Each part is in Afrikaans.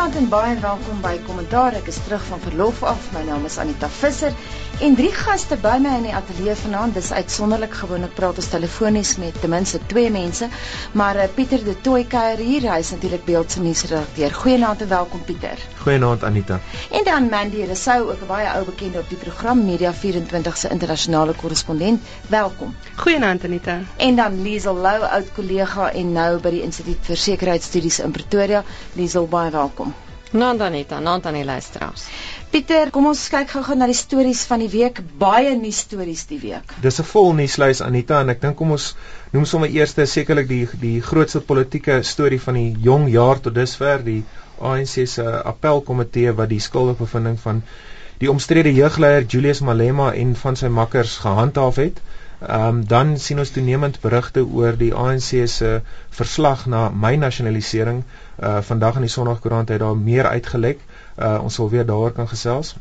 Goeienaand en baie welkom by Kommentaar. Ek is terug van verlof af. My naam is Anita Visser en drie gaste by my in die ateljee vanaand. Dis uitsonderlik gewoonlik praat ons telefonies met ten minste twee mense, maar uh, Pieter de Tooy kuier hier. Hy is natuurlik beeld se nuusredakteur. Goeienaand en welkom Pieter. Goeienaand Anita. En dan Mandy Resou, ook 'n baie ou bekende op die program Media 24 se internasionale korrespondent. Welkom. Goeienaand Anita. En dan Liesel Lou, oud kollega en nou by die Instituut vir Sekuriteitsstudies in Pretoria. Liesel, baie welkom. Nanda Anita, Nanda aan die luisteraars. Pieter, kom ons kyk gou-gou na die stories van die week. Baie nuus stories die week. Dis 'n vol nuuslys Anita en ek dink kom ons noem sommer eers sekerlik die die grootste politieke storie van die jong jaar tot dusver, die ANC se appelkomitee wat die skuldigbevindings van die omstrede jeugleier Julius Malema en van sy makkers gehandhaaf het. Ehm um, dan sien ons toenemend berigte oor die ANC se verslag na my nasionalisering uh vandag in die Sondagkoerant het daar meer uitgelek. Uh ons sal weer daaroor kan gesels.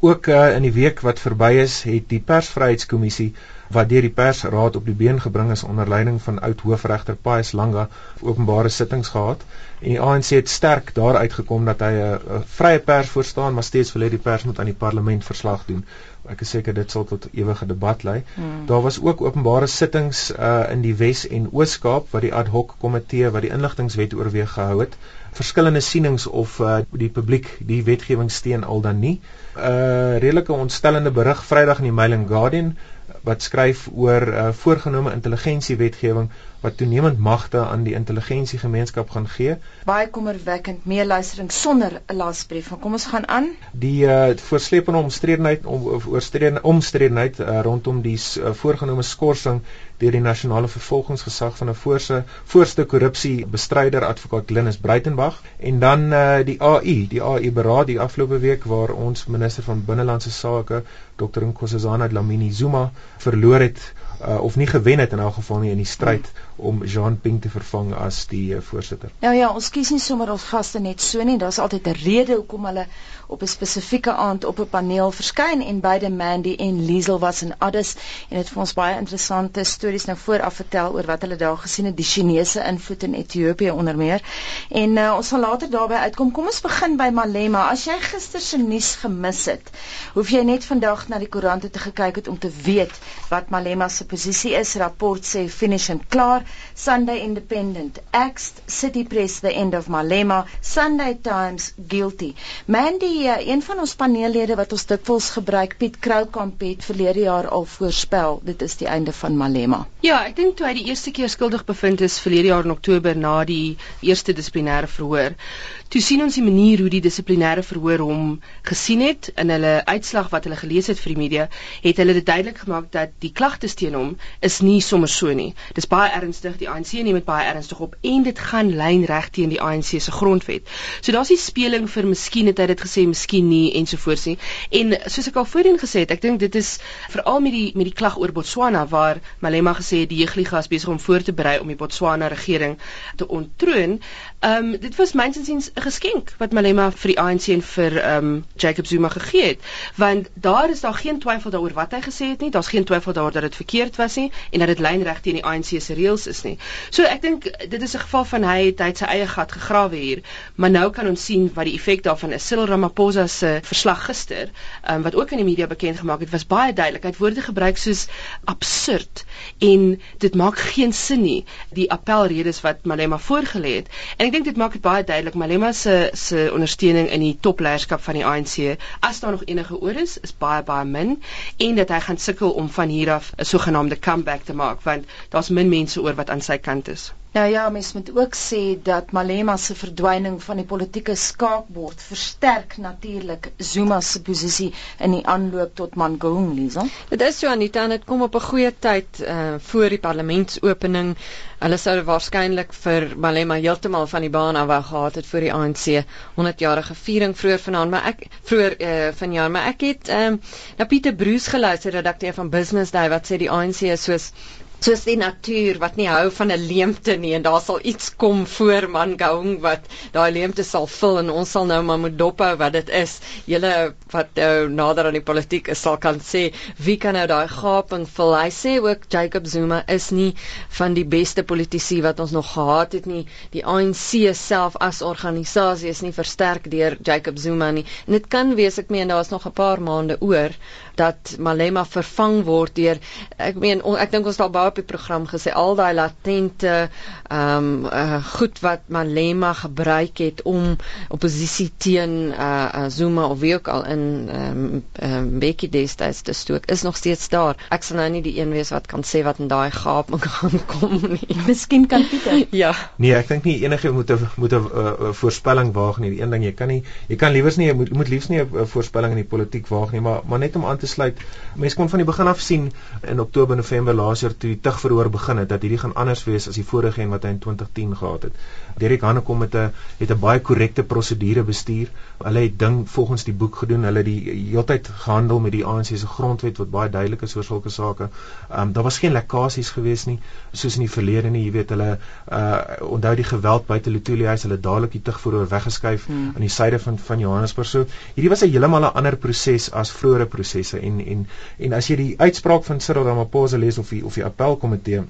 Ook uh in die week wat verby is, het die Persvryheidskommissie wat deur die Persraad op die been gebring is onder leiding van oud hoofregter Pius Langa openbare sittings gehad en die ANC het sterk daar uitgekom dat hy 'n vrye pers voorstaan maar steeds wil hê die pers moet aan die parlement verslag doen ek is seker dit sal tot ewige debat lei. Hmm. Daar was ook openbare sittings uh in die Wes en Oos-Kaap wat die ad hoc komitee wat die inligtingwet oorweeg gehou het. Verskillende sienings of uh die publiek die wetgewing steun al dan nie. 'n uh, Redelike ontstellende berig Vrydag in die Mail and Guardian wat skryf oor uh, voorgenome intelligensiewetgewing wat toenemend magte aan die intelligensiegemeenskap gaan gee. Baie kommerwekkend meeluistering sonder 'n lasbrief. Kom ons gaan aan. Die uh, voorslepende omstredenheid om oorstredenheid omstredenheid uh, rondom die uh, voorgenome skorsing deur die nasionale vervolgingsgesag van 'n voorse voorste korrupsiebestryder advokaat Glennis Breitenberg en dan uh, die AI, die AI beraad die afgelope week waar ons minister van binnelandse sake Dr. Nkosazana Dlamini Zuma verloor het uh, of nie gewen het in elk geval nie in die stryd om Jean Ping te vervang as die uh, voorsitter. Nou ja, ons kies nie sommer ons gaste net so nie. Daar's altyd 'n rede hoekom hulle op 'n spesifieke aand op 'n paneel verskyn en beide Mandy en Liesel was in Addis en het vir ons baie interessante stories nou vooraf vertel oor wat hulle daar gesien het, die Chinese invloed in Ethiopië onder meer. En uh, ons sal later daarby uitkom. Kom ons begin by Malema. As jy gister se nuus gemis het, hoef jy net vandag na die koerante te gekyk het om te weet wat Malema se posisie is. Rapport sê finish en klaar. Sunday Independent, Axed, City Press the end of Malema, Sunday Times guilty. Mandy, eh, een van ons paneellede wat ons dikwels gebruik, Piet Kroukamp het verlede jaar al voorspel dit is die einde van Malema. Ja, ek dink toe hy die eerste keer skuldig bevind is verlede jaar in Oktober na die eerste dissiplinêre verhoor, toe sien ons die manier hoe die dissiplinêre verhoor hom gesien het in hulle uitslag wat hulle gelees het vir die media, het hulle dit duidelik gemaak dat die klagtes teen hom is nie sommer so nie. Dis baie ernstig, die ANC neem dit baie ernstig op en dit gaan lynreg teen die ANC se grondwet. So daar's nie speling vir miskien het hy dit gesê, miskien nie ensovoorts nie. En soos ek al voorheen gesê het, ek dink dit is veral met die met die klag oor Botswana waar Malema gesê het die jeugliga is besig om voor te berei om die Botswana regering te onttroon. Ehm um, dit was myns insiens 'n geskenk wat Malema vir die ANC en vir ehm um, Jacob Zuma gegee het, want daar is daar geen twyfel daaroor wat hy gesê het nie. Daar's geen twyfel daaroor dat dit verkeerd was nie en dat dit lynreg teen die ANC se reëls is nie. So ek dink dit is 'n geval van hy het, hy het sy eie gat gegrawe hier, maar nou kan ons sien wat die effek daarvan is. Cyril Ramaphosa se verslag gister, ehm um, wat ook in die media bekend gemaak het, was baie duidelik. Hy het woorde gebruik soos absurd en dit maak geen sin nie die appelredes wat Malema voorgelê het. En ek dink dit maak dit baie duidelik Malema se se ondersteuning in die topleierskap van die ANC as daar nog enige oor is is baie baie min en dat hy gaan sukkel om van hier af 'n sogenaamde comeback te maak want daar's min mense oor wat aan sy kant is. Nou ja, mens moet ook sê dat Malema se verdwyning van die politieke skaakbord versterk natuurlik Zuma se posisie in die aanloop tot Mangaung, Lisa. Dit is so Anita, dit kom op 'n goeie tyd uh voor die parlementsopening. Hulle sou waarskynlik vir Malema heeltemal van die baan af wou gehad het vir die ANC 100-jarige viering vroeër vanaand, maar ek vroeër uh vanjaar, maar ek het ehm um, na Pieter Bruce geluister, redakteur van Business Day wat sê die ANC is soos soos die natuur wat nie hou van 'n leemte nie en daar sal iets kom voor Mangaung wat daai leemte sal vul en ons sal nou maar moet dophou wat dit is. Julle wat nou nader aan die politiek is sal kan sê wie kan nou daai gaping vul. Hy sê ook Jacob Zuma is nie van die beste politici wat ons nog gehad het nie. Die ANC self as organisasie is nie versterk deur Jacob Zuma nie. En dit kan wees ek meen daar's nog 'n paar maande oor dat Malema vervang word deur ek meen on, ek dink ons het al baie op die program gesê al daai latente ehm um, uh, goed wat Malema gebruik het om oppositie teen uh, uh, Zuma of wie ook al in ehm um, um, Bekkie destyds te stook is nog steeds daar. Ek sal nou nie die een wees wat kan sê wat in daai gaap gaan kom nie. Miskien kan Pieter. ja. Nee, ek dink nie enige moet 'n moet 'n uh, voorspelling waag nie. Die een ding jy kan nie jy kan liewers nie jy moet moet liefs nie 'n voorspelling in die politiek waag nie, maar maar net om aan te sluit. Mense kon van die begin af sien in Oktober November laas jaar toe die tugverhoor begin het dat hierdie gaan anders wees as die vorige een wat hy in 2010 gehad het. Derek Hannekom met 'n het 'n baie korrekte prosedure bestuur. Hulle het ding volgens die boek gedoen. Hulle het die heeltyd gehandel met die ANC se grondwet wat baie duidelik is oor sulke sake. Ehm um, daar was geen lekkasies gewees nie soos in die verlede nie. Jy weet hulle uh onthou die geweld buite Lutuli huis, hulle dadelik die tugverhoor weggeskuif hmm. aan die suide van van Johannesburg. So hierdie was 'n heeltemal 'n ander proses as vroeëre prosesse en en en as jy die uitspraak van Cyril Ramaphosa lees of die of die appelkomitee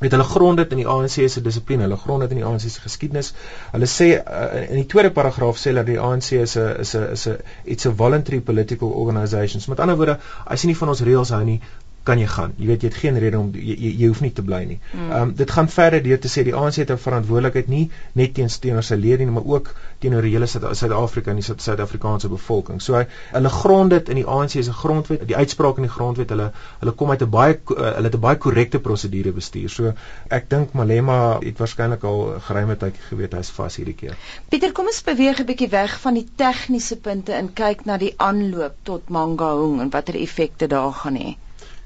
met hulle grond dit in die ANC se dissipline, hulle grond dit in die ANC se geskiedenis. Hulle sê uh, in die tweede paragraaf sê dat die ANC is 'n is 'n is 'n it's a voluntary political organization. Met ander woorde, as jy nie van ons reëls hou nie, kan jy gaan. Jy weet jy het geen rede om jy, jy, jy hoef nie te bly nie. Hmm. Ehm um, dit gaan verder deur te sê die ANC het 'n verantwoordelikheid nie net teenoor teenoor sy lede nie, maar ook teenoor die hele Suid-Afrika en die Suid-Afrikaanse bevolking. So hy, hulle grond dit in die ANC se grondwet, die uitspraak in die grondwet, hulle hulle kom uit 'n baie uh, hulle het 'n baie korrekte prosedure bestuur. So ek dink Malema het waarskynlik al geruime tyd geweet hy's vas hierdie keer. Pieter, kom ons beweeg 'n bietjie weg van die tegniese punte en kyk na die aanloop tot Mangaung en watter effekte daar gaan hê.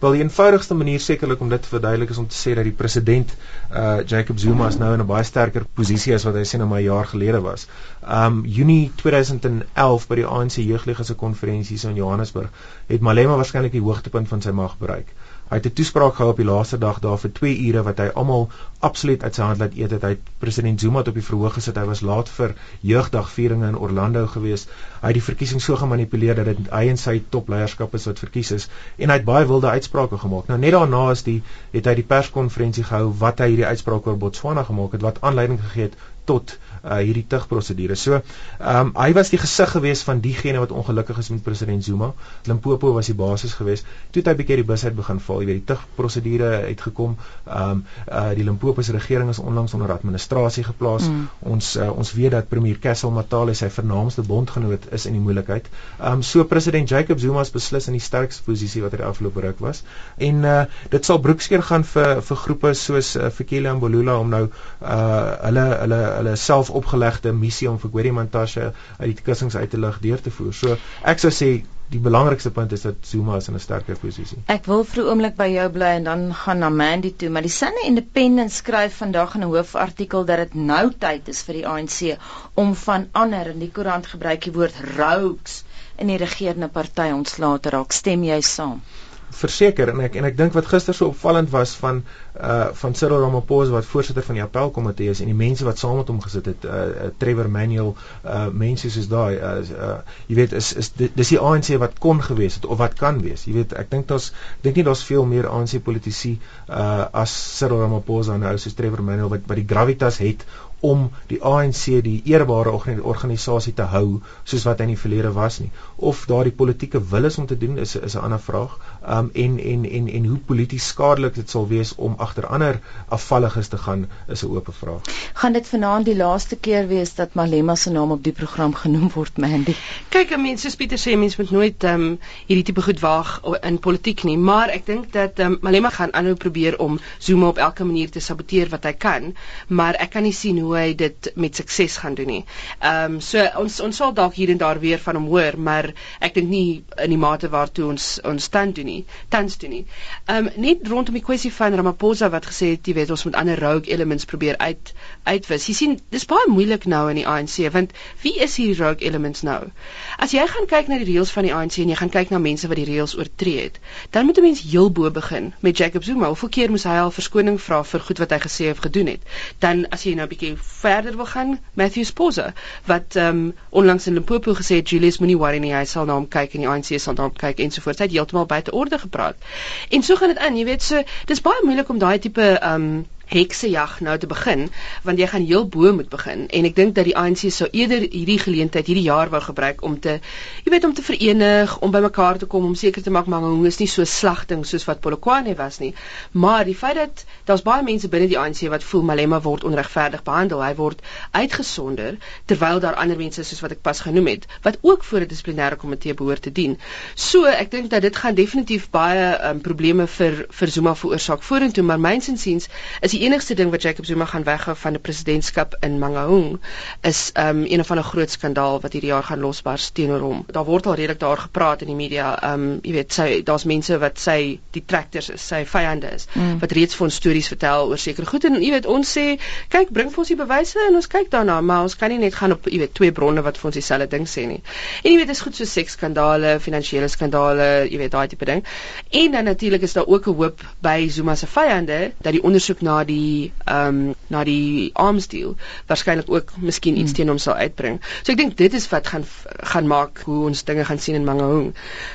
Wel die eenvoudigste manier sekerlik om dit te verduidelik is om te sê dat die president uh Jacob Zuma is nou in 'n baie sterker posisie as wat hy sien 'n jaar gelede was. Um Junie 2011 by die ANC jeuglige se konferensies in Johannesburg het Malema waarskynlik die hoogtepunt van sy mag bereik. Hy het 'n toespraak gehou op die laaste dag daar vir 2 ure wat hy almal absoluut uit sy hand laat eet het. Hy het president Zuma op die verhoog gesit. Hy was laat vir jeugdagvieringe in Orlando gewees. Hy het die verkiesing so gemanipuleer dat dit hy en sy topleierskap is wat verkies is en hy het baie wilde uitsprake gemaak. Nou net daarna is die het hy die perskonferensie gehou wat hy hierdie uitspraak oor Botswana gemaak het wat aanleiding gegee het tot uh, hierdie tugprosedure. So, ehm um, hy was die gesig gewees van diegene wat ongelukkig is met president Zuma. Limpopo was die basis gewees. Toe het hy bietjie die bus uit begin val. Jy weet, die tugprosedure uitgekom. Ehm um, uh die Limpopo se regering is onlangs onder administrasie geplaas. Mm. Ons uh, ons weet dat premier Kessel Matale sy vernaamste bondgenoot is in die moeilikheid. Ehm um, so president Jacob Zuma is beslis in die sterkste posisie wat hy die afgelope ruk was. En uh dit sal broekskeer gaan vir vir groepe soos uh, Fikile en Bolula om nou uh hulle hulle hulle self opgelegde missie om vir Gwedi Mantashe uit die kussings uit te lig deur te voer. So ek sou sê die belangrikste punt is dat Zuma is in 'n sterker posisie. Ek wil vir 'n oomblik by jou bly en dan gaan na Mandy toe, maar die Sunday Independent skryf vandag in 'n hoofartikel dat dit nou tyd is vir die ANC om van ander in die koerant gebruik die woord rogues in die regerende party ontslae te raak. Stem jy saam? Verseker en ek en ek dink wat gister so opvallend was van uh van Cyril Ramaphosa wat voorsitter van die appelkomitee is en die mense wat saam met hom gesit het uh, uh Trevor Manuel uh mense soos daai uh, uh jy weet is is dis die ANC wat kon gewees het of wat kan wees jy weet ek dink daar's ek dink nie daar's veel meer ANC politici uh as Cyril Ramaphosa nou soos Trevor Manuel wat wat die gravitas het om die ANC die eerbare organisasie te hou soos wat hy in die verlede was nie. Of daardie politieke wil is om te doen is is 'n ander vraag um, en en en en hoe polities skadelik dit sal wees om agter ander afvalliges te gaan is 'n oop vraag. Gaan dit vanaand die laaste keer wees dat Malema se naam op die program genoem word Mandy? Kyk, mense soos Pieter sê mense moet nooit ehm um, hierdie tipe goed waag in politiek nie, maar ek dink dat ehm um, Malema gaan aanhou probeer om Zuma op elke manier te saboteer wat hy kan, maar ek kan nie sien hoe hy dit met sukses gaan doen nie. Ehm um, so ons ons sal dalk hier en daar weer van hom hoor, maar ek dink nie in die mate waartoe ons ons stand doen nie, tans doen nie. Ehm um, net rondom die kwessie van Ramaphosa wat gesê het, jy weet, ons moet ander rogue elements probeer uit uitwis. Jy sien, dis baie moeilik nou in die ANC want wie is hierdie rogue elements nou? As jy gaan kyk na die reëls van die ANC en jy gaan kyk na mense wat die reëls oortree het, dan moet 'n mens heel bo begin met Jacob Zuma. Hoeveel keer moes hy al verskoning vra vir goed wat hy gesê het gedoen het? Dan as jy nou 'n bietjie verder wil gaan, Matthew Sposa wat ehm um, onlangs in Limpopo gesê het Julius moenie worry nie, hy sal na hom kyk en die ANC sal na hom kyk ensovoorts. Hy het heeltemal buite orde gepraat. En so gaan dit aan, jy weet, so dis baie moeilik om daai tipe ehm um, heksejag nou te begin want jy gaan heel bo moet begin. En ek dink dat die ANC sou eerder hierdie geleentheid hierdie jaar wou gebruik om te jy weet om te verenig om bymekaar te kom om seker te maak hoe is nie so slagting soos wat Polokwane was nie. Maar die feit dat daar's baie mense binne die ANC wat voel Malema word onregverdig behandel hy word uitgesonder terwyl daar ander mense soos wat ek pas genoem het wat ook voor 'n dissiplinêre komitee behoort te dien. So ek dink dat dit gaan definitief baie um, probleme vir vir Zuma veroorsaak vorentoe maar myns insiens is die enigste ding wat Jacob Zuma gaan weghou van 'n presidentskap in Mangaung is um een of ander groot skandaal wat hierdie jaar gaan losbars teenoor hom. Daar word al redelik daar gepraat in die media. Um jy weet, sy daar's mense wat sy die trekkers is, sy vyande is mm. wat reeds vir ons stories vertel oor sekere goed en jy weet ons sê, kyk, bring vir ons die bewyse en ons kyk daarna, maar ons kan nie net gaan op jy weet twee bronne wat vir ons dieselfde ding sê nie. En jy weet, dis goed so seksskandale, finansiële skandale, jy weet daai tipe ding. En dan natuurlik is daar ook 'n hoop by Zuma se vyande dat die ondersoek na die ehm um, na die arms deal waarskynlik ook miskien iets hmm. teen hom sal uitbring. So ek dink dit is wat gaan gaan maak hoe ons dinge gaan sien in Mangaung.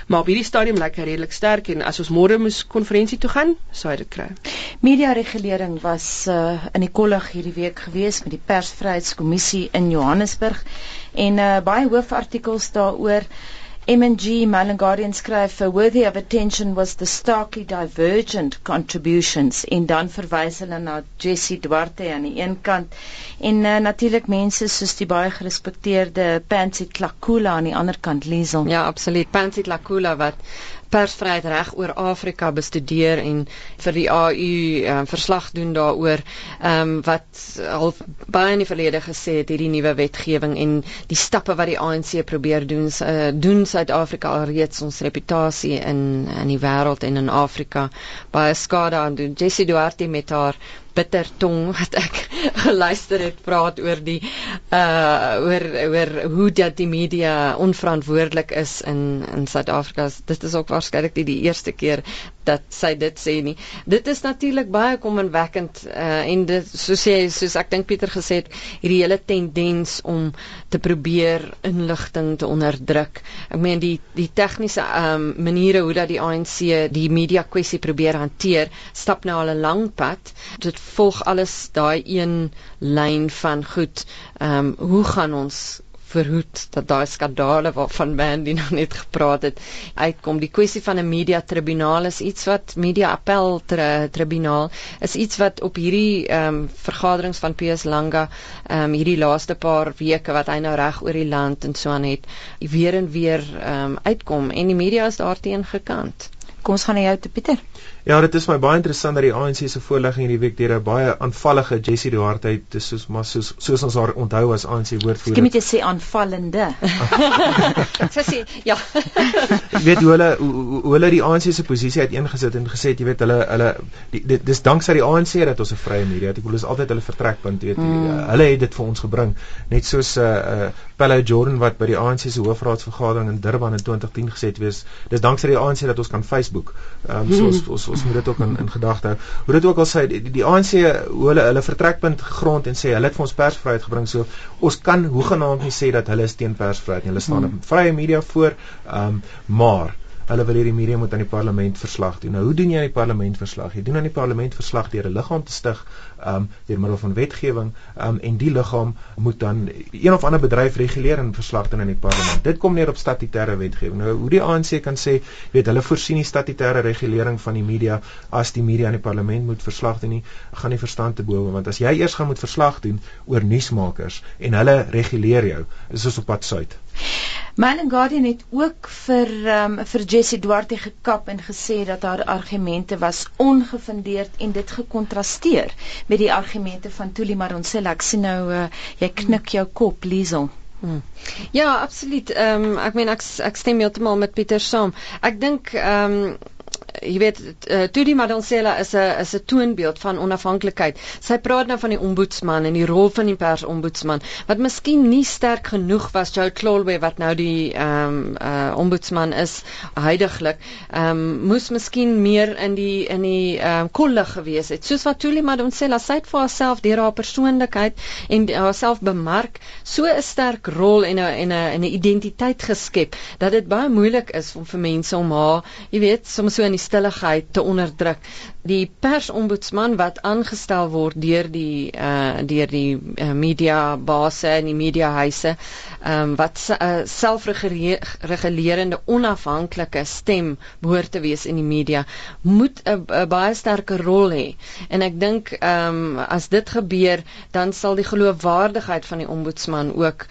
Maar op hierdie stadium lyk hy redelik sterk en as ons môre moet konferensie toe gaan, sou hy dit kry. Media regulering was uh, in die kollig hierdie week gewees met die persvryheidskommissie in Johannesburg en uh, baie hoofartikels daaroor M&G Mail and Guardian skryf worthy of attention was the starkly divergent contributions en dan verwys hulle na Jessie Duarte aan die een kant en uh, natuurlik mense soos die baie gerespekteerde Pansy Tlakula aan die ander kant Liesel. Ja, absoluut. Pansy Tlakula wat persvryheid reg oor Afrika bestudeer en vir die AU um, ehm, verslag doen daaroor um, wat al baie in die verlede gesê het hierdie nuwe wetgewing en die stappe wat die ANC probeer doen uh, doen Suid-Afrika alreeds ons reputasie in in die wêreld en in Afrika baie skade aan doen. Jessie Duarte met haar bitter tong wat ek geluister het praat oor die uh oor oor hoe dat die media onverantwoordelik is in in Suid-Afrika. Dit is ook waarskynlik die eerste keer dat sy dit sê nie. Dit is natuurlik baie kommerwekkend uh en dit soos jy soos ek dink Pieter gesê het, hierdie hele tendens om te probeer inligting te onderdruk. Ek meen die die tegniese um maniere hoe dat die ANC die media kwessie probeer hanteer, stap nou al 'n lang pad. Dit volg alles daai een lyn van goed. Ehm um, hoe gaan ons verhoed dat daai skandale waarvan Mandy nou net gepraat het uitkom. Die kwessie van 'n media tribunaal is iets wat media appel tri tribunaal is iets wat op hierdie ehm um, vergaderings van PS Langa ehm um, hierdie laaste paar weke wat hy nou reg oor die land en so aan het weer en weer ehm um, uitkom en die media is daarteen gekant. Kom ons gaan na jou te Pieter. Ja, dit is my baie interessant dat die ANC se voorlegging hierdie week deur 'n baie aanvallige Jessie Duarte uit soos maar soos soos ons haar onthou as ANC woordvoerder. Ek moet jy sê aanvallende. Sy sê ja. Jy weet hoe hulle hoe, hoe hulle die ANC se posisie uiteengesit en gesê het jy weet hulle hulle die, dit dis danksy die ANC dat ons 'n vrye media het. Ek bedoel is altyd hulle vertrekpunt, weet jy. Mm. Hulle het dit vir ons gebring. Net soos 'n uh, uh, Pelle Jordan wat by die ANC se hoofraadsvergadering in Durban in 2010 gesê het wees, dis danksy die ANC dat ons kan Facebook. Ehm um, so ons, ons ons moet dit ook in in gedagte hou. Hoe dit ook al sê die, die ANC hulle hulle vertrekpunt gegrond en sê hulle het vir ons persvryheid gebring. So ons kan hoegenaamd nie sê dat hulle is teen persvryheid nie. Hulle staan op hmm. vrye media voor. Ehm um, maar hulle wil hierdie media moet aan die parlement verslag doen. Nou hoe doen jy aan die parlement verslag? Jy doen aan die parlement verslag deur 'n liggaam te stig, um deur middel van wetgewing, um en die liggaam moet dan een of ander bedryf reguleer en verslag doen aan die parlement. Dit kom neer op statutêre wetgewing. Nou hoe die ANC kan sê, weet hulle voorsien die statutêre regulering van die media as die media aan die parlement moet verslag doen nie, gaan nie verstand te bowe want as jy eers gaan moet verslag doen oor nuusmakers en hulle reguleer jou, is ons op pad suid. Man and Guardian het ook vir um, vir Jessie Duarte gekap en gesê dat haar argumente was ongefundeerd en dit gekontrasteer met die argumente van Tuli Maronsela. Ek sien nou uh, jy knik jou kop, Liesel. Hmm. Ja, absoluut. Ehm um, ek meen ek ek stem heeltemal met Pieter saam. Ek dink ehm um, jy weet uh, Tudi Madonsela is 'n is 'n toonbeeld van onafhanklikheid. Sy praat nou van die ombudsman en die rol van die persombudsman wat miskien nie sterk genoeg was Joe Klolwe wat nou die ehm um, uh, ombudsman is huidigelik. Ehm um, moes miskien meer in die in die ehm um, kollig gewees het. Soos wat Tudi Madonsela sy het vir haarself deur haar persoonlikheid en haarself bemark so 'n sterk rol en 'n en 'n 'n identiteit geskep dat dit baie moeilik is om vir mense om haar, jy weet, soms so in die stilligheid te onderdruk. Die persombudsman wat aangestel word deur die uh deur die uh, media base en die media huise um wat uh, selfregulerende onafhanklike stem behoort te wees in die media moet 'n baie sterker rol hê. En ek dink um as dit gebeur dan sal die geloofwaardigheid van die ombudsman ook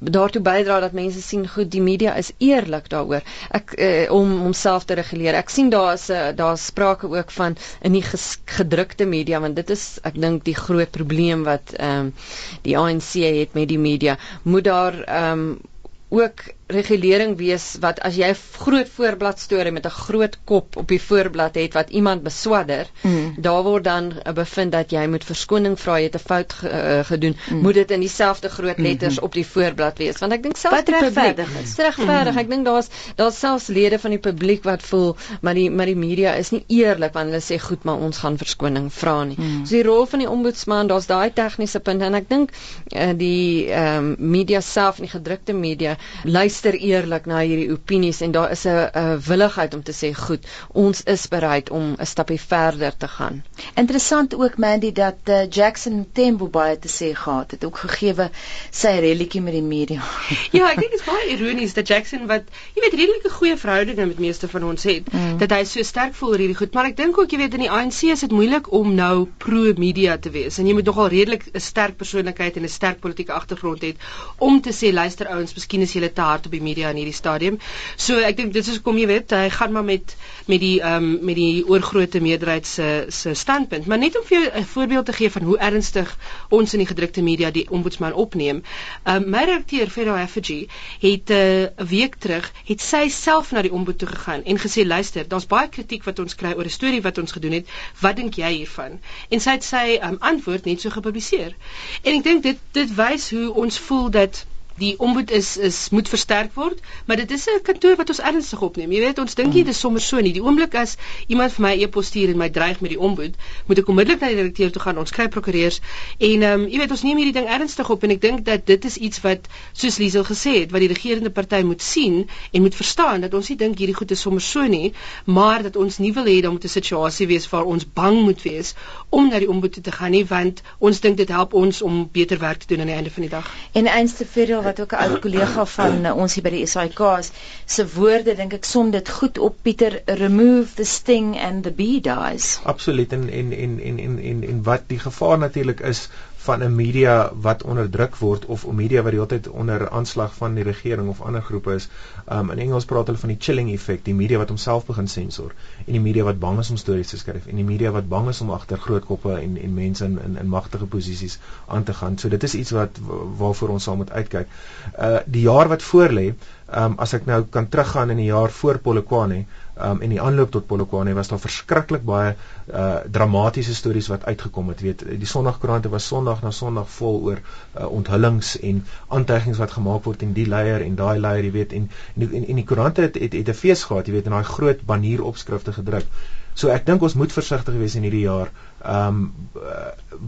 daartoe bydra dat mense sien goed die media is eerlik daaroor. Ek uh, om homself te reguleer. Ek sien daar's daar's sprake ook van in die gedrukte media want dit is ek dink die groot probleem wat ehm um, die ANC het met die media. Moet daar ehm um, ook regulering wees wat as jy 'n groot voorblad storie met 'n groot kop op die voorblad het wat iemand beswadder, mm. daar word dan bevind dat jy moet verskoning vra, jy het 'n fout ge, uh, gedoen, mm. moet dit in dieselfde groot letters mm -hmm. op die voorblad wees, want ek dink selfs die publiek is regverdig. Mm. Ek dink daar's daar's selfs lede van die publiek wat voel maar die maar die media is nie eerlik want hulle sê goed, maar ons gaan verskoning vra nie. Mm. So die rol van die ombudsman, daar's daai tegniese punte en ek dink uh, die ehm um, media self en die gedrukte media luister luister eerlik na hierdie opinies en daar is 'n willigheid om te sê goed, ons is bereid om 'n stapie verder te gaan. Interessant ook Mandy dat uh, Jackson Tembo baie te sê gehad het, ook gegeewe sy relletjie met die media. ja, ek dink dit is baie ironies dat Jackson wat jy weet redelike goeie verhoudinge met meeste van ons het, mm. dat hy so sterk voel oor hierdie goed, maar ek dink ook jy weet in die ANC is dit moeilik om nou pro media te wees en jy moet nogal redelik 'n sterk persoonlikheid en 'n sterk politieke agtergrond hê om te sê luister ouens, miskien is julle te hard op die media in hierdie stadium. So ek dink dit is kom jy weet, hy gaan maar met met die ehm um, met die oorgrootste meerderheid se se standpunt. Maar net om vir jou 'n voorbeeld te gee van hoe ernstig ons in die gedrukte media die ombudsman opneem. Ehm um, my redakteur Ferro Effigy het eh, 'n uh, week terug het sy self na die ombud toe gegaan en gesê luister, daar's baie kritiek wat ons kry oor 'n storie wat ons gedoen het. Wat dink jy hiervan? En sy het sy um, antwoord net so gepubliseer. En ek dink dit dit wys hoe ons voel dat die ombud is is moet versterk word, maar dit is 'n kantoor wat ons ernstig opneem. Jy weet, ons dink nie dit is sommer so nie. Die oomblik as iemand vir my e-pos stuur en my dreig met die ombud, moet ek onmiddellik na die direkteur toe gaan. Ons kry prokureurs en ehm um, jy weet, ons neem hierdie ding ernstig op en ek dink dat dit is iets wat soos Liesel gesê het, wat die regerende party moet sien en moet verstaan dat ons nie dink hierdie goed is sommer so nie, maar dat ons nie wil hê dat moet 'n situasie wees waar ons bang moet wees om na die ombud toe te gaan nie, want ons dink dit help ons om beter werk te doen aan die einde van die dag. En einste vir wat ook 'n ou kollega van uh, ons hier by die SAIK se woorde dink ek som dit goed op Pieter remove the sting and the bee dies. Absoluut en en en en en en, en wat die gevaar natuurlik is van 'n media wat onderdruk word of 'n media wat die hele tyd onder aanslag van die regering of ander groepe is. Um in Engels praat hulle van die chilling effek, die media wat homself begin sensor en die media wat bang is om stories te skryf en die media wat bang is om agter groot koppe en en mense in in, in magtige posisies aan te gaan. So dit is iets wat waarvoor ons sal moet uitkyk. Uh die jaar wat voorlê, um as ek nou kan teruggaan in die jaar voor Polokwane, um, en die aanloop tot Polokwane was daar verskriklik baie uh, dramatiese stories wat uitgekom het. Weet die Sondagkoerante was Sondag na Sondag vol oor uh, onthullings en aantuigings wat gemaak word en die leier en daai leier jy weet en en, en, en die koerante het het, het 'n fees gehad jy weet en daai groot bannieropskrifte gedruk. So ek dink ons moet versigtig wees in hierdie jaar ehm um,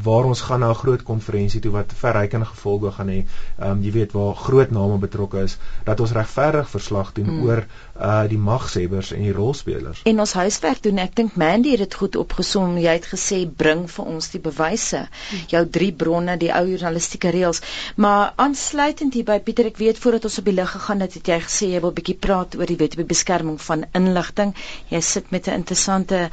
waar ons gaan na 'n groot konferensie toe wat verrykende gevolge gaan hê. Ehm um, jy weet waar groot name betrokke is dat ons regverdig verslag doen hmm. oor uh die magshebbers en die rolspelers. En ons huiswerk doen. Ek dink Mandy het dit goed opgesom. Jy het gesê bring vir ons die bewyse. Jou drie bronne, die ou journalistieke reëls. Maar aansluitend hierby Pieter, ek weet voordat ons op die lig gegaan het, het jy gesê jy wil bietjie praat oor die wet op beskerming van inligting. Jy sit met 'n interessante se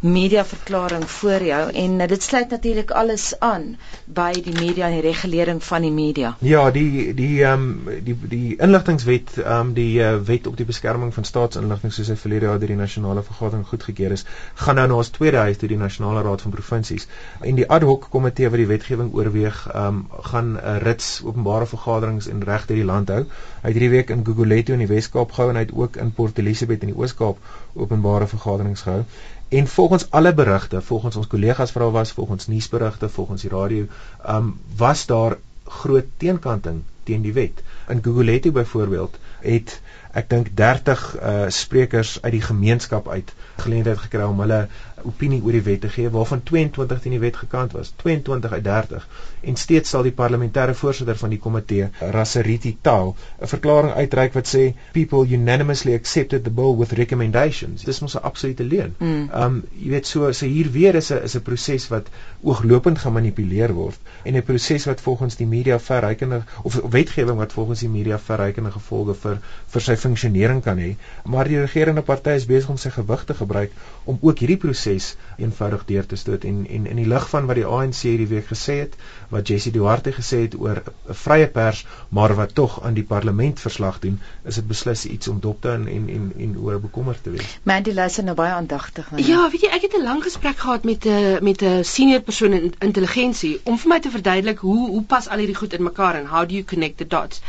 mediaverklaring voor jou en uh, dit sluit natuurlik alles aan by die media en die regulering van die media. Ja, die die ehm um, die die inligtingwet ehm um, die uh, wet op die beskerming van staatsinligting soos hy verlede jaar deur die nasionale vergadering goedgekeur is, gaan nou na ons tweede huis toe die nasionale raad van provinsies. En die ad hoc komitee wat die wetgewing oorweeg, ehm um, gaan 'n uh, rits openbare vergaderings en reg deur die land hou. Hy het hierdie week in Gugulethu in die Wes-Kaap gehou en hy het ook in Port Elizabeth in die Oos-Kaap openbare vergaderings gehou. En volgens alle berigte, volgens ons kollegas vra was, volgens nuusberigte, volgens die radio, um was daar groot teenkanting teen die wet. In Gugulethu byvoorbeeld het ek dink 30 uh sprekers uit die gemeenskap uit geleentheid gekry om hulle opinie oor die wet te gee waarvan 22 teen die wet gekant was 22 uit 30 en steeds sal die parlementêre voorsitter van die komitee Raseriti Taal 'n verklaring uitreik wat sê people unanimously accepted the bill with recommendations dis mos 'n absolute leuen. Mm. Um jy weet so so hier weer is 'n is 'n proses wat ooglopend gemanipuleer word en 'n proses wat volgens die media verrykende of wetgewing wat volgens die media verrykende gevolge vir vir sy funksionering kan hê maar die regerende party is besig om sy gewig te gebruik om ook hierdie proses eenvoudig deur te stoot en en in die lig van wat die ANC hierdie week gesê het, wat Jessie Duarte gesê het oor 'n vrye pers, maar wat tog aan die parlement verslag doen, is dit beslis iets om dop te en en en, en oor bekommerd te wees. Mandy luister nou baie aandagtig na. Ja, weet jy, ek het 'n lang gesprek gehad met 'n uh, met 'n senior persoon in intelligensie om vir my te verduidelik hoe hoe pas al hierdie goed in mekaar en how do you connect the dots.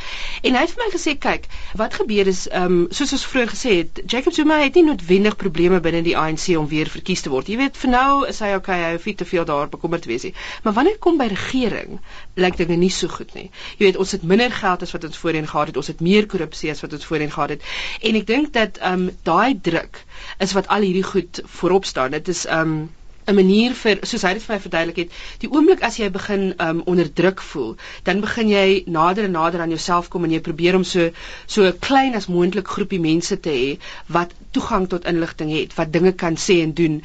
En hy het vir my gesê, kyk, wat gebeur is ehm um, soos ons vroeër gesê het, Jacob Zuma het nie noodwendig probleme binne die ANC om weer verkies te word. Jy weet, vir nou is hy okay, hy hoef nie te veel daar bekommerd te wees nie. Maar wanneer kom by regering, lyk dinge nie so goed nie. Jy weet, ons het minder geld as wat ons voorheen gehad het. Ons het meer korrupsie as wat ons voorheen gehad het. En ek dink dat ehm um, daai druk is wat al hierdie goed voorop staan. Dit is ehm um, 'n manier vir soos hy dit vir my verduidelik het, die oomblik as jy begin um onder druk voel, dan begin jy nader en nader aan jouself kom en jy probeer om so so klein as moontlik groepie mense te hê wat toegang tot inligting het, wat dinge kan sê en doen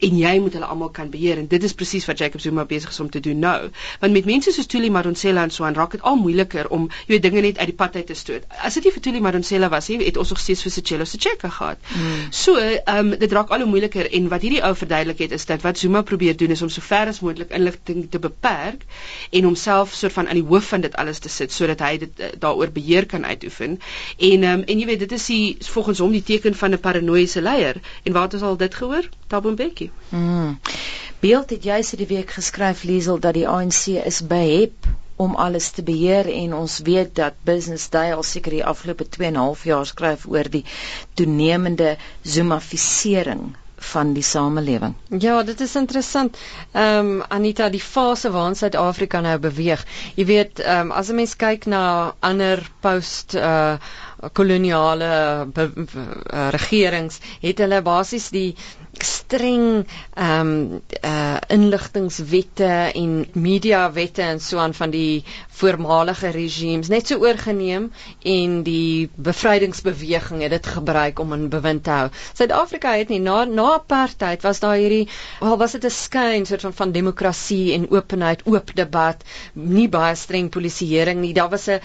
en jy moet hulle almal kan beheer en dit is presies wat Jacob Zuma besig is om te doen nou. Want met mense soos Tuli Madonsela en so aan raak dit al moeiliker om jy weet dinge net uit die pad uit te stoot. As dit nie vir Tuli Madonsela was nie, het ons nog steeds vir Sicelo se checker gehad. Hmm. So, ehm um, dit raak al hoe moeiliker en wat hierdie ou verduidelik het is dat wat Zuma probeer doen is om so ver as moontlik inligting te beperk en homself soort van aan die hoof van dit alles te sit sodat hy dit uh, daaroor beheer kan uitoefen. En um, en jy weet dit is die volgens hom die teken van 'n paranoïese leier. En waar het ons al dit gehoor? Tabombeki. Mm. Beeld het jy se die week geskryf Liesel dat die ANC is behep om alles te beheer en ons weet dat Business Day al seker die afgelope 2 en 'n half jaar skryf oor die toenemende zoomafisering van die samelewing. Ja, dit is interessant. Ehm um, Anita, die fase waarin Suid-Afrika nou beweeg. Jy weet, ehm um, as 'n mens kyk na ander post uh koloniale uh, regerings, het hulle basies die streng ehm um, uh inligtingwette en mediawette en so aan van die voormalige regimes net so oorgeneem en die bevrydingsbeweging het dit gebruik om in bewind te hou. Suid-Afrika het nie na na apartheid was daar hierdie wel was dit 'n skyn soort van van demokrasie en openheid, oop debat, nie baie streng polisieering nie. Daar was 'n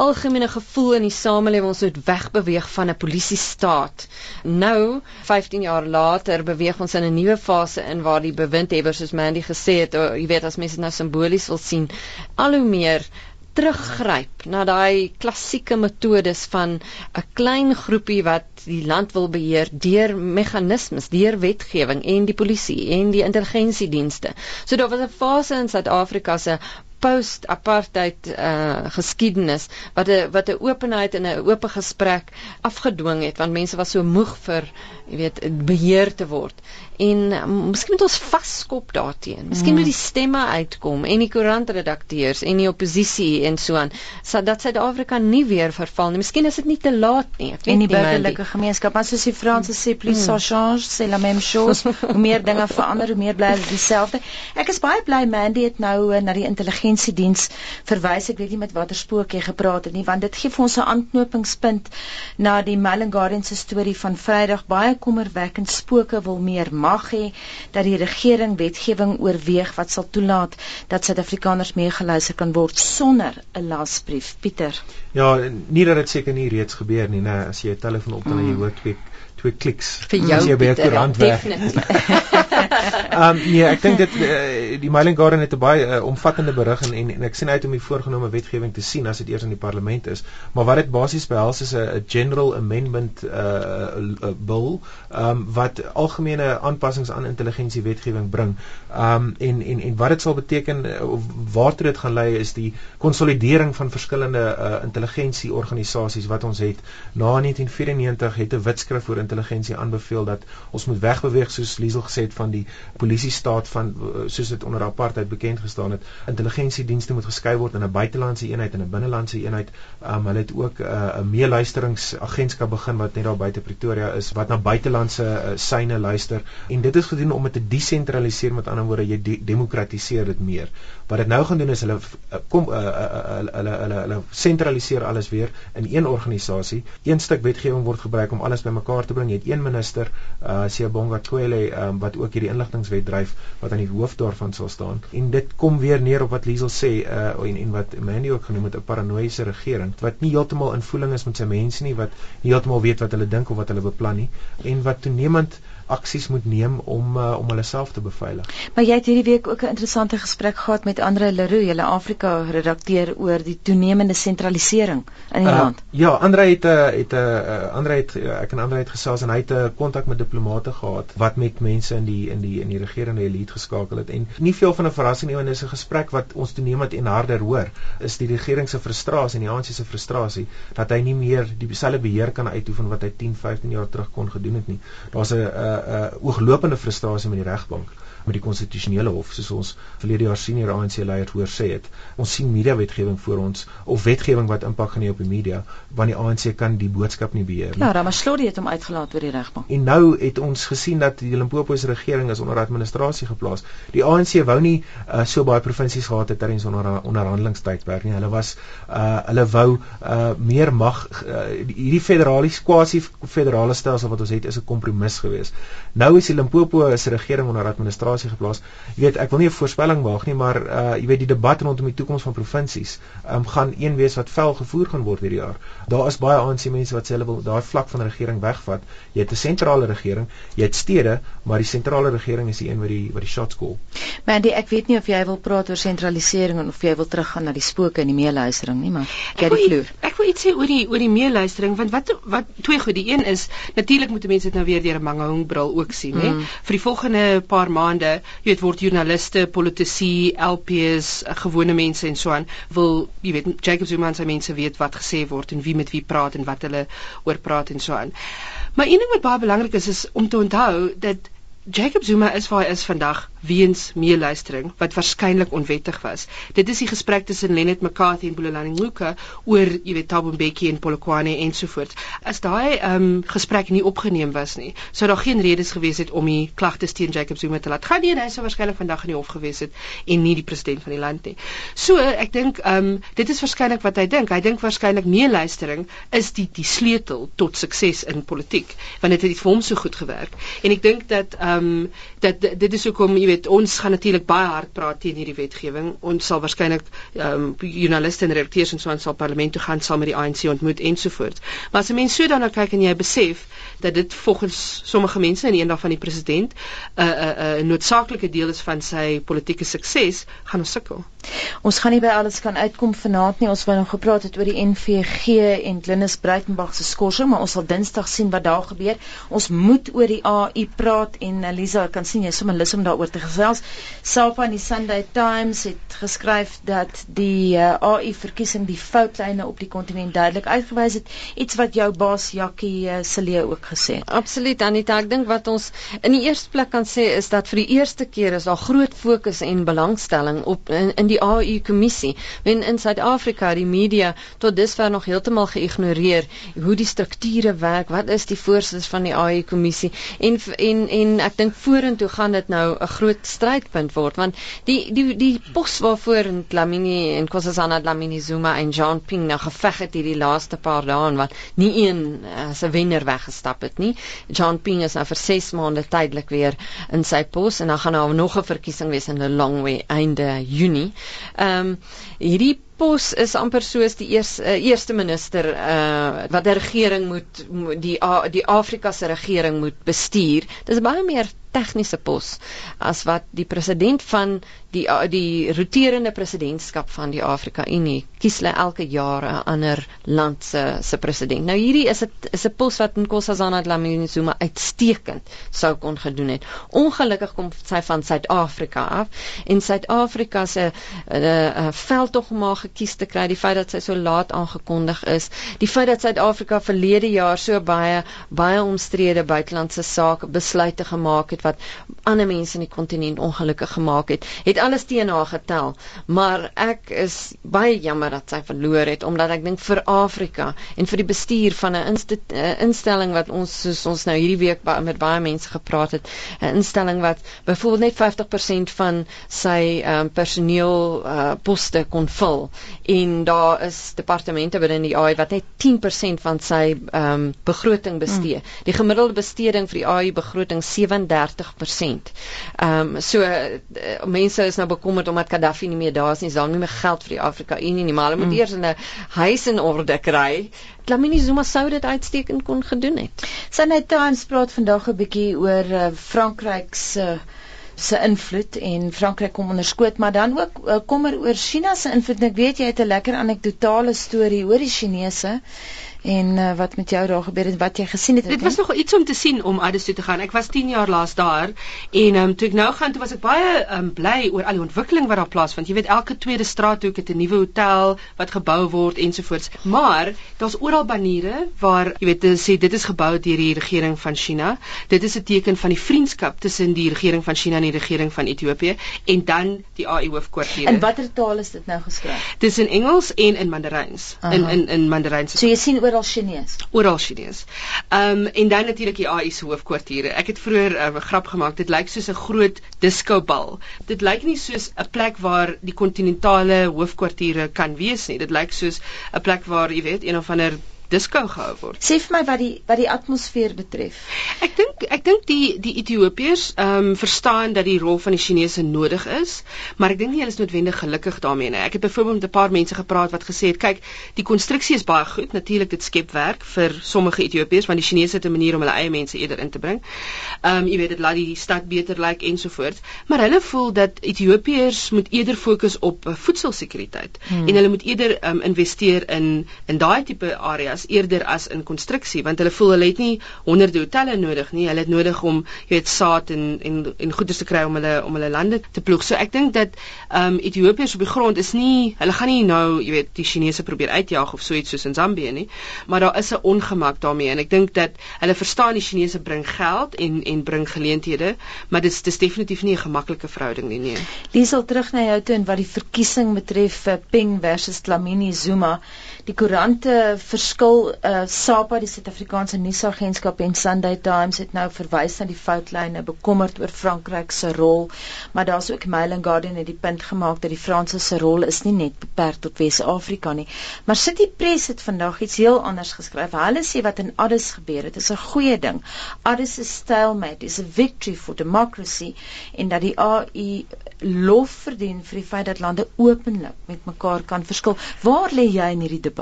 algemene gevoel in die samelewing ons moet wegbeweeg van 'n polisiestaat. Nou, 15 jaar later, beweeg ons in 'n nuwe fase in waar die bewindhebbers soos Mandy gesê het, oh, jy weet as mense dit nou simbolies wil sien, al hoe meer teruggryp na daai klassieke metodes van 'n klein groepie wat die land wil beheer deur meganismes, deur wetgewing en die polisie en die intelligensiedienste. So daar was 'n fase in Suid-Afrika se post apartheid uh geskiedenis wat 'n wat 'n openheid en 'n oop gesprek afgedwing het want mense was so moeg vir jy weet beheer te word en um, miskien moet ons vaskop daarteenoor. Miskien mm. moet die stemme uitkom en die koerantredakteurs en die oppositie en so aan sodat Suid-Afrika nie weer verval nie. Miskien is dit nie te laat nie. Ek weet nie die burgerlike gemeenskap, maar soos die Franse sê, plus ça change, c'est la même chose. hoe meer dinge verander, hoe meer bly dit dieselfde. Ek is baie bly Mandy het nou uh, na die intelligensiediens verwys. Ek weet nie met watter spook jy gepraat het nie, want dit gee vir ons 'n aanknopingspunt na die Melon Garden se storie van Vrydag. Baie kommerwekkend spooke wil meer mag hê dat die regering wetgewing oorweeg wat sal toelaat dat Suid-Afrikaners meegeluister kan word sonder 'n lasbrief. Pieter. Ja, nie dat dit seker nie reeds gebeur nie, nê, as jy 'n telefoon op dan mm. jy hoor twee twee kliks vir jou jy by 'n koerant definitief. Um nee, ek dink dit uh, die Mailing Guardian het 'n baie uh, omvattende berig en, en en ek sien uit om die voorgenome wetgewing te sien as dit eers in die parlement is. Maar wat dit basies behels is 'n general amendment uh bill um wat algemene aanpassings aan intelligensie wetgewing bring. Um en en en wat dit sal beteken of waartoe dit gaan lei is die konsolidering van verskillende uh intelligensie organisasies wat ons het. Na 1994 het 'n wetskrif oor intelligensie aanbeveel dat ons moet wegbeweeg soos Liesel gesê het van die polisie staat van soos dit onder apartheid bekend gestaan het. Intelligensiedienste moet geskei word in 'n buitelandse eenheid en 'n binnelandse eenheid. Um hulle het ook 'n uh, meeluisteringsagentskap begin wat net daar buite Pretoria is wat na buitelandse uh, syne luister en dit is gedoen om dit te desentraliseer met ander woorde jy de demokratiseer dit meer. Wat dit nou gaan doen is hulle kom uh, hulle hulle hulle hulle sentraliseer alles weer in een organisasie. Een stuk wetgewing word gebruik om alles bymekaar te bring. Jy het een minister, uh Siyabonga Cwele, um, wat ook hierdie inligtingwet dryf wat aan die hoof daarvan sal staan. En dit kom weer neer op wat Liesel sê uh en en wat Mandy ook genoem het 'n paranoïese regering wat nie heeltemal in voeling is met sy mense nie, wat nie heeltemal weet wat hulle dink of wat hulle beplan nie en wat toenemend aksies moet neem om uh, om hulle self te beveilig. Maar jy het hierdie week ook 'n interessante gesprek gehad met Andre Leroux, julle Afrika redakteur oor die toenemende sentralisering in die uh, land. Ja, Andre het 'n uh, het 'n uh, Andre het ek en Andre het gesels en hy het 'n kontak met diplomate gehad wat met mense in die in die in die regerende elite geskakel het en nie veel van 'n verrassing nie want dis 'n gesprek wat ons toenemend en harder hoor is die regering se frustrasie en die ANC se frustrasie dat hy nie meer dieselfde beheer kan uitoefen wat hy 10, 15 jaar terug kon gedoen het nie. Daar's 'n uh, uh ooglopende frustrasie met die regbank met die konstitusionele hof soos ons verlede jaar senior ANC leier hoor sê het. Ons sien media wetgewing voor ons of wetgewing wat impak gaan hê op die media want die ANC kan die boodskap nie beheer nie. Ja, Ramaphosa het hom uitgelaat oor die regbank. En nou het ons gesien dat die Limpopo se regering is onder administrasie geplaas. Die ANC wou nie uh, so baie provinsies gehad het tydens onder onderhandelingstydperk nie. Hulle was uh hulle wou uh meer mag uh, hierdie federalies quasi federale stelsel wat ons het is 'n kompromis geweest. Nou is die Limpopo se regering onder administrasie situasie geplaas. Jy weet, ek wil nie 'n voorspelling waag nie, maar uh jy weet die debat rondom die toekoms van provinsies um, gaan een wees wat vel gevoer gaan word hierdie jaar. Daar is baie ANC mense wat sê hulle wil daai vlak van regering wegvat. Jy het 'n sentrale regering, jy het stede, maar die sentrale regering is die een wat die wat die shots call. Mandy, ek weet nie of jy wil praat oor sentralisering of jy wil teruggaan na die spooke en die meeluistering nie, maar ek die vloer. Ek wil iets sê oor die oor die meeluistering want wat wat twee goed. Die een is natuurlik moet mense dit nou weer deur 'n mangoung bril ook sien, hè. Mm. Vir die volgende paar maande jy weet word joernaliste, politici, LPs, gewone mense en so aan wil jy weet Jacob Zuma sy mense weet wat gesê word en wie met wie praat en wat hulle oor praat en so aan. Maar een ding wat baie belangrik is is om te onthou dat Jacob Zuma is waar hy is vandag weens meeluistering wat waarskynlik onwettig was. Dit is die gesprek tussen Lenet McCarthy en Bulelani Ngcuka oor, jy weet, Thabo Mbeki en Polokwane ensovoorts. As daai ehm um, gesprek nie opgeneem was nie, sou daar geen redes gewees het om die klagtes teen Jacob Zuma te laat gaan nie. Hy sou waarskynlik vandag in die hof gewees het en nie die president van die land nie. So, ek dink ehm um, dit is waarskynlik wat hy dink. Hy dink waarskynlik meeluistering is die die sleutel tot sukses in politiek, want dit het, vir hom so goed gewerk. En ek dink dat ehm um, dat dit is hoekom weet ons gaan natuurlik baie hard praat teen hierdie wetgewing. Ons sal waarskynlik ehm um, joernaliste en redakteurs en so aan sal parlement toe gaan saam met die ANC ontmoet ensovoorts. Maar as 'n mens so daarna kyk en jy besef dat dit volgens sommige mense en eendag van die president 'n uh, 'n uh, 'n uh, noodsaaklike deel is van sy politieke sukses, gaan ons sukkel. Ons gaan nie by alles kan uitkom vanaand nie. Ons wou nog gepraat het oor die NVG en Glenis Breitenberg se skorsing, maar ons sal Dinsdag sien wat daar gebeur. Ons moet oor die AI praat en Elisa kan sien jy sommer lus om daaroor te gesels. Salpa in die Sunday Times het geskryf dat die uh, eh, AI verkiesing die foutlyne op die kontinent duidelik uitgewys het, iets wat jou baas Jakkie uh, Celie ook gesê. Absoluut Anita, ek dink wat ons in die eerste plek kan sê is dat vir die eerste keer is daar groot fokus en belangstelling op in, in die AI kommissie. Wen in Suid-Afrika die media tot dusver nog heeltemal geïgnoreer hoe die strukture werk, wat is die voorsitters van die AI kommissie en en en ek dink vorentoe gaan dit nou 'n groot strydpunt word want die die die pos waarvoor Dlamini en Nkosazana Dlamini Zuma en Jean Ping nou geveg het hierdie laaste paar dae wat nie een as 'n wenner weggestap het nie. Jean Ping is nou vir 6 maande tydelik weer in sy pos en dan gaan daar nog 'n verkiesing wees in 'n long way einde Junie. Ehm um, hierdie pos is amper soos die eers, uh, eerste minister uh, wat die regering moet die die Afrika se regering moet bestuur. Dis baie meer tegniese pos as wat die president van die die roterende presidentskap van die Afrika Unie kies hulle elke jaar 'n ander land se se president. Nou hierdie is dit is 'n pos wat Nkosazana Dlamini Zuma uitstekend sou kon gedoen het. Ongelukkig kom sy van Suid-Afrika af en Suid-Afrika se 'n uh, uh, veldtog om haar gekies te kry, die feit dat sy so laat aangekondig is, die feit dat Suid-Afrika verlede jaar so baie baie omstrede buitelandse sake besluite gemaak het wat ander mense in die kontinent ongelukkig gemaak het, het alles teen haar getel. Maar ek is baie jammer dat sy verloor het omdat ek dink vir Afrika en vir die bestuur van 'n instelling wat ons soos ons nou hierdie week ba met baie mense gepraat het, 'n instelling wat byvoorbeeld net 50% van sy um, personeel uh, poste kon vul en daar is departemente binne die AI wat net 10% van sy um, begroting bestee. Mm. Die gemiddelde besteding vir die AI begroting 37%. Ehm um, so uh, mense is nou bekommerd omdat Gaddafi nie meer daar is nie, is daar nie meer geld vir die Afrika Unie nie, maar hulle moet mm. eers 'n huis in orde kry. Dlamini Zuma sou dit uitstekend kon gedoen het. Sunday Times praat vandag 'n bietjie oor uh, Frankryk se uh, se invloed en Frankryk kom onderskoot, maar dan ook uh, kommer oor China se invloed. Ek weet jy het 'n lekker anekdotale storie oor die Chinese en uh, wat met jou daar gebeur het wat jy gesien het. Dit was nog iets om te sien om Addis toe te gaan. Ek was 10 jaar laas daar en um, toe ek nou gaan toe was ek baie um, bly oor al die ontwikkeling wat daar plaasvind. Jy weet elke tweede straathoek het 'n nuwe hotel wat gebou word ensovoorts. Maar daar's oral baniere waar jy weet sê dit is gebou deur die regering van China. Dit is 'n teken van die vriendskap tussen die regering van China en die regering van Ethiopië en dan die AI hoofkwartier. In watter taal is dit nou geskryf? Dis in Engels en in Mandaryns. In in in Mandaryns. So jy sien oral Chinees. Oral Chinees. Ehm um, en dan natuurlik die AI se hoofkwartiere. Ek het vroeër ehm, 'n um, grap gemaak. Dit lyk soos 'n groot disco bal. Dit lyk nie soos 'n plek waar die kontinentale hoofkwartiere kan wees nie. Dit lyk soos 'n plek waar jy weet een of ander disco gehou word. Sê vir my wat die wat die atmosfeer betref. Ek dink ek dink die die Ethiopiërs ehm um, verstaan dat die rol van die Chinese nodig is, maar ek dink nie hulle is noodwendig gelukkig daarmee nie. Ek het byvoorbeeld met 'n paar mense gepraat wat gesê het, kyk, die konstruksie is baie goed. Natuurlik dit skep werk vir sommige Ethiopiërs want die Chinese het 'n manier om hulle eie mense eerder in te bring. Ehm um, jy weet dit laat die stad beter lyk like, ensovoorts, maar hulle voel dat Ethiopiërs moet eerder fokus op uh, voedselsekuriteit hmm. en hulle moet eerder ehm um, investeer in in daai tipe areas as eerder as in konstruksie want hulle voel hulle het nie honderde hotelle nodig nie. Hulle het nodig om jy weet saad en en en goeder te kry om hulle om hulle lande te ploeg. So ek dink dat ehm um, Ethiopiërs op die grond is nie hulle gaan nie nou jy weet die Chinese probeer uitjaag of so iets soos in Zambië nie maar daar is 'n ongemak daarmee. En ek dink dat hulle verstaan die Chinese bring geld en en bring geleenthede maar dit is definitief nie 'n gemaklike verhouding nie nee. Liesel terug na jou toe en wat die verkiesing betref uh, Peng versus Dlamini Zuma die koerante verskil uh, SAPA die Suid-Afrikaanse nuusagentskap en Sunday Times het nou verwys na die foutlyne bekommerd oor Frankryk se rol maar daar's ook Mail and Guardian het die punt gemaak dat die Franse se rol is nie net beperk tot Wes-Afrika nie. Maar City Press het vandag iets heel anders geskryf. Hulle sê wat in Addis gebeur het is 'n goeie ding. Addis is stalemate is a victory for democracy en dat die AU lof verdien vir die feit dat lande openlik met mekaar kan verskil. Waar lê jy in hierdie debat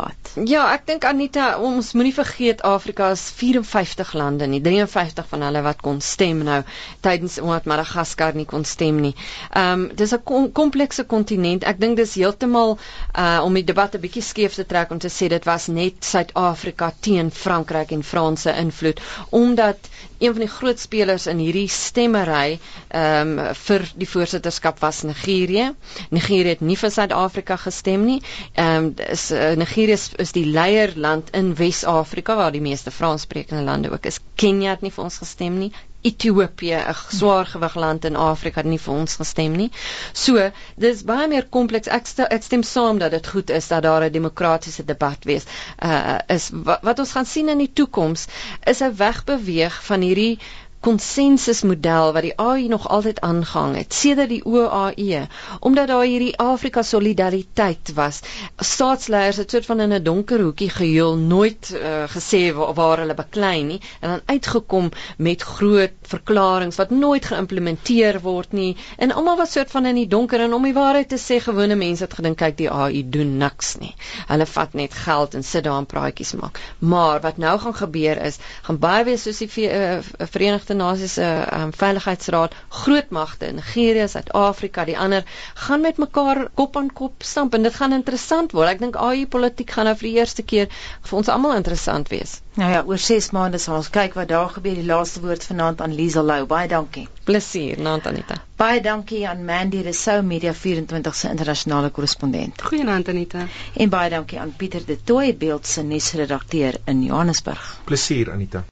ja ek dink Anita, ons moenie vergeet Afrika is 54 lande nie, 53 van hulle wat kon stem nou tydens omdat Madagaskar nie kon stem nie. Ehm um, dis 'n kom, komplekse kontinent. Ek dink dis heeltemal uh om die debat 'n bietjie skeef te trek om te sê dit was net Suid-Afrika teen Frankryk en Franse invloed omdat een van die groot spelers in hierdie stemmery ehm um, vir die voorsitterskap was Nigerië. Nigerië het nie vir Suid-Afrika gestem nie. Ehm um, dis uh, Nigerië is, is die leierland in Wes-Afrika waar die meeste Franssprekende lande ook is. Kenia het nie vir ons gestem nie. Ethiopië, 'n swaargewig land in Afrika, nie vir ons gestem nie. So, dis baie meer kompleks. Ek stel, ek stem saam dat dit goed is dat daar 'n demokratiese debat wees. Uh is wat, wat ons gaan sien in die toekoms is 'n wegbeweeg van hierdie konsensusmodel wat die AU nog altyd aangehang het sedert die OAE omdat daar hierdie Afrika solidariteit was. Staatsleiers het soort van in 'n donker hoekie gehuil nooit uh, gesê waar, waar hulle beklei nie en dan uitgekom met groot verklaringe wat nooit geïmplementeer word nie. En almal was soort van in die donker en om die waarheid te sê gewone mense het gedink kyk die AU doen niks nie. Hulle vat net geld en sit daar en praatjies maak. Maar wat nou gaan gebeur is gaan baie wees soos die uh, Verenigde Nasies se um, veiligheidsraad groot magte Nigerië, Suid-Afrika, die ander gaan met mekaar kop aan kop stamp en dit gaan interessant word. Ek dink AU politiek gaan nou vir die eerste keer vir ons almal interessant wees. Nou ja, oor 6 maande sal ons kyk wat daar gebeur. Die laaste woord vanaand aan Liesel Lou. Baie dankie. Plesier, naand Anita. Baie dankie aan Mandy Resou Media 24 se internasionale korrespondent. Goeienaand Anita. En baie dankie aan Pieter De Tooy, beeld se nuusredakteur in Johannesburg. Plesier Anita.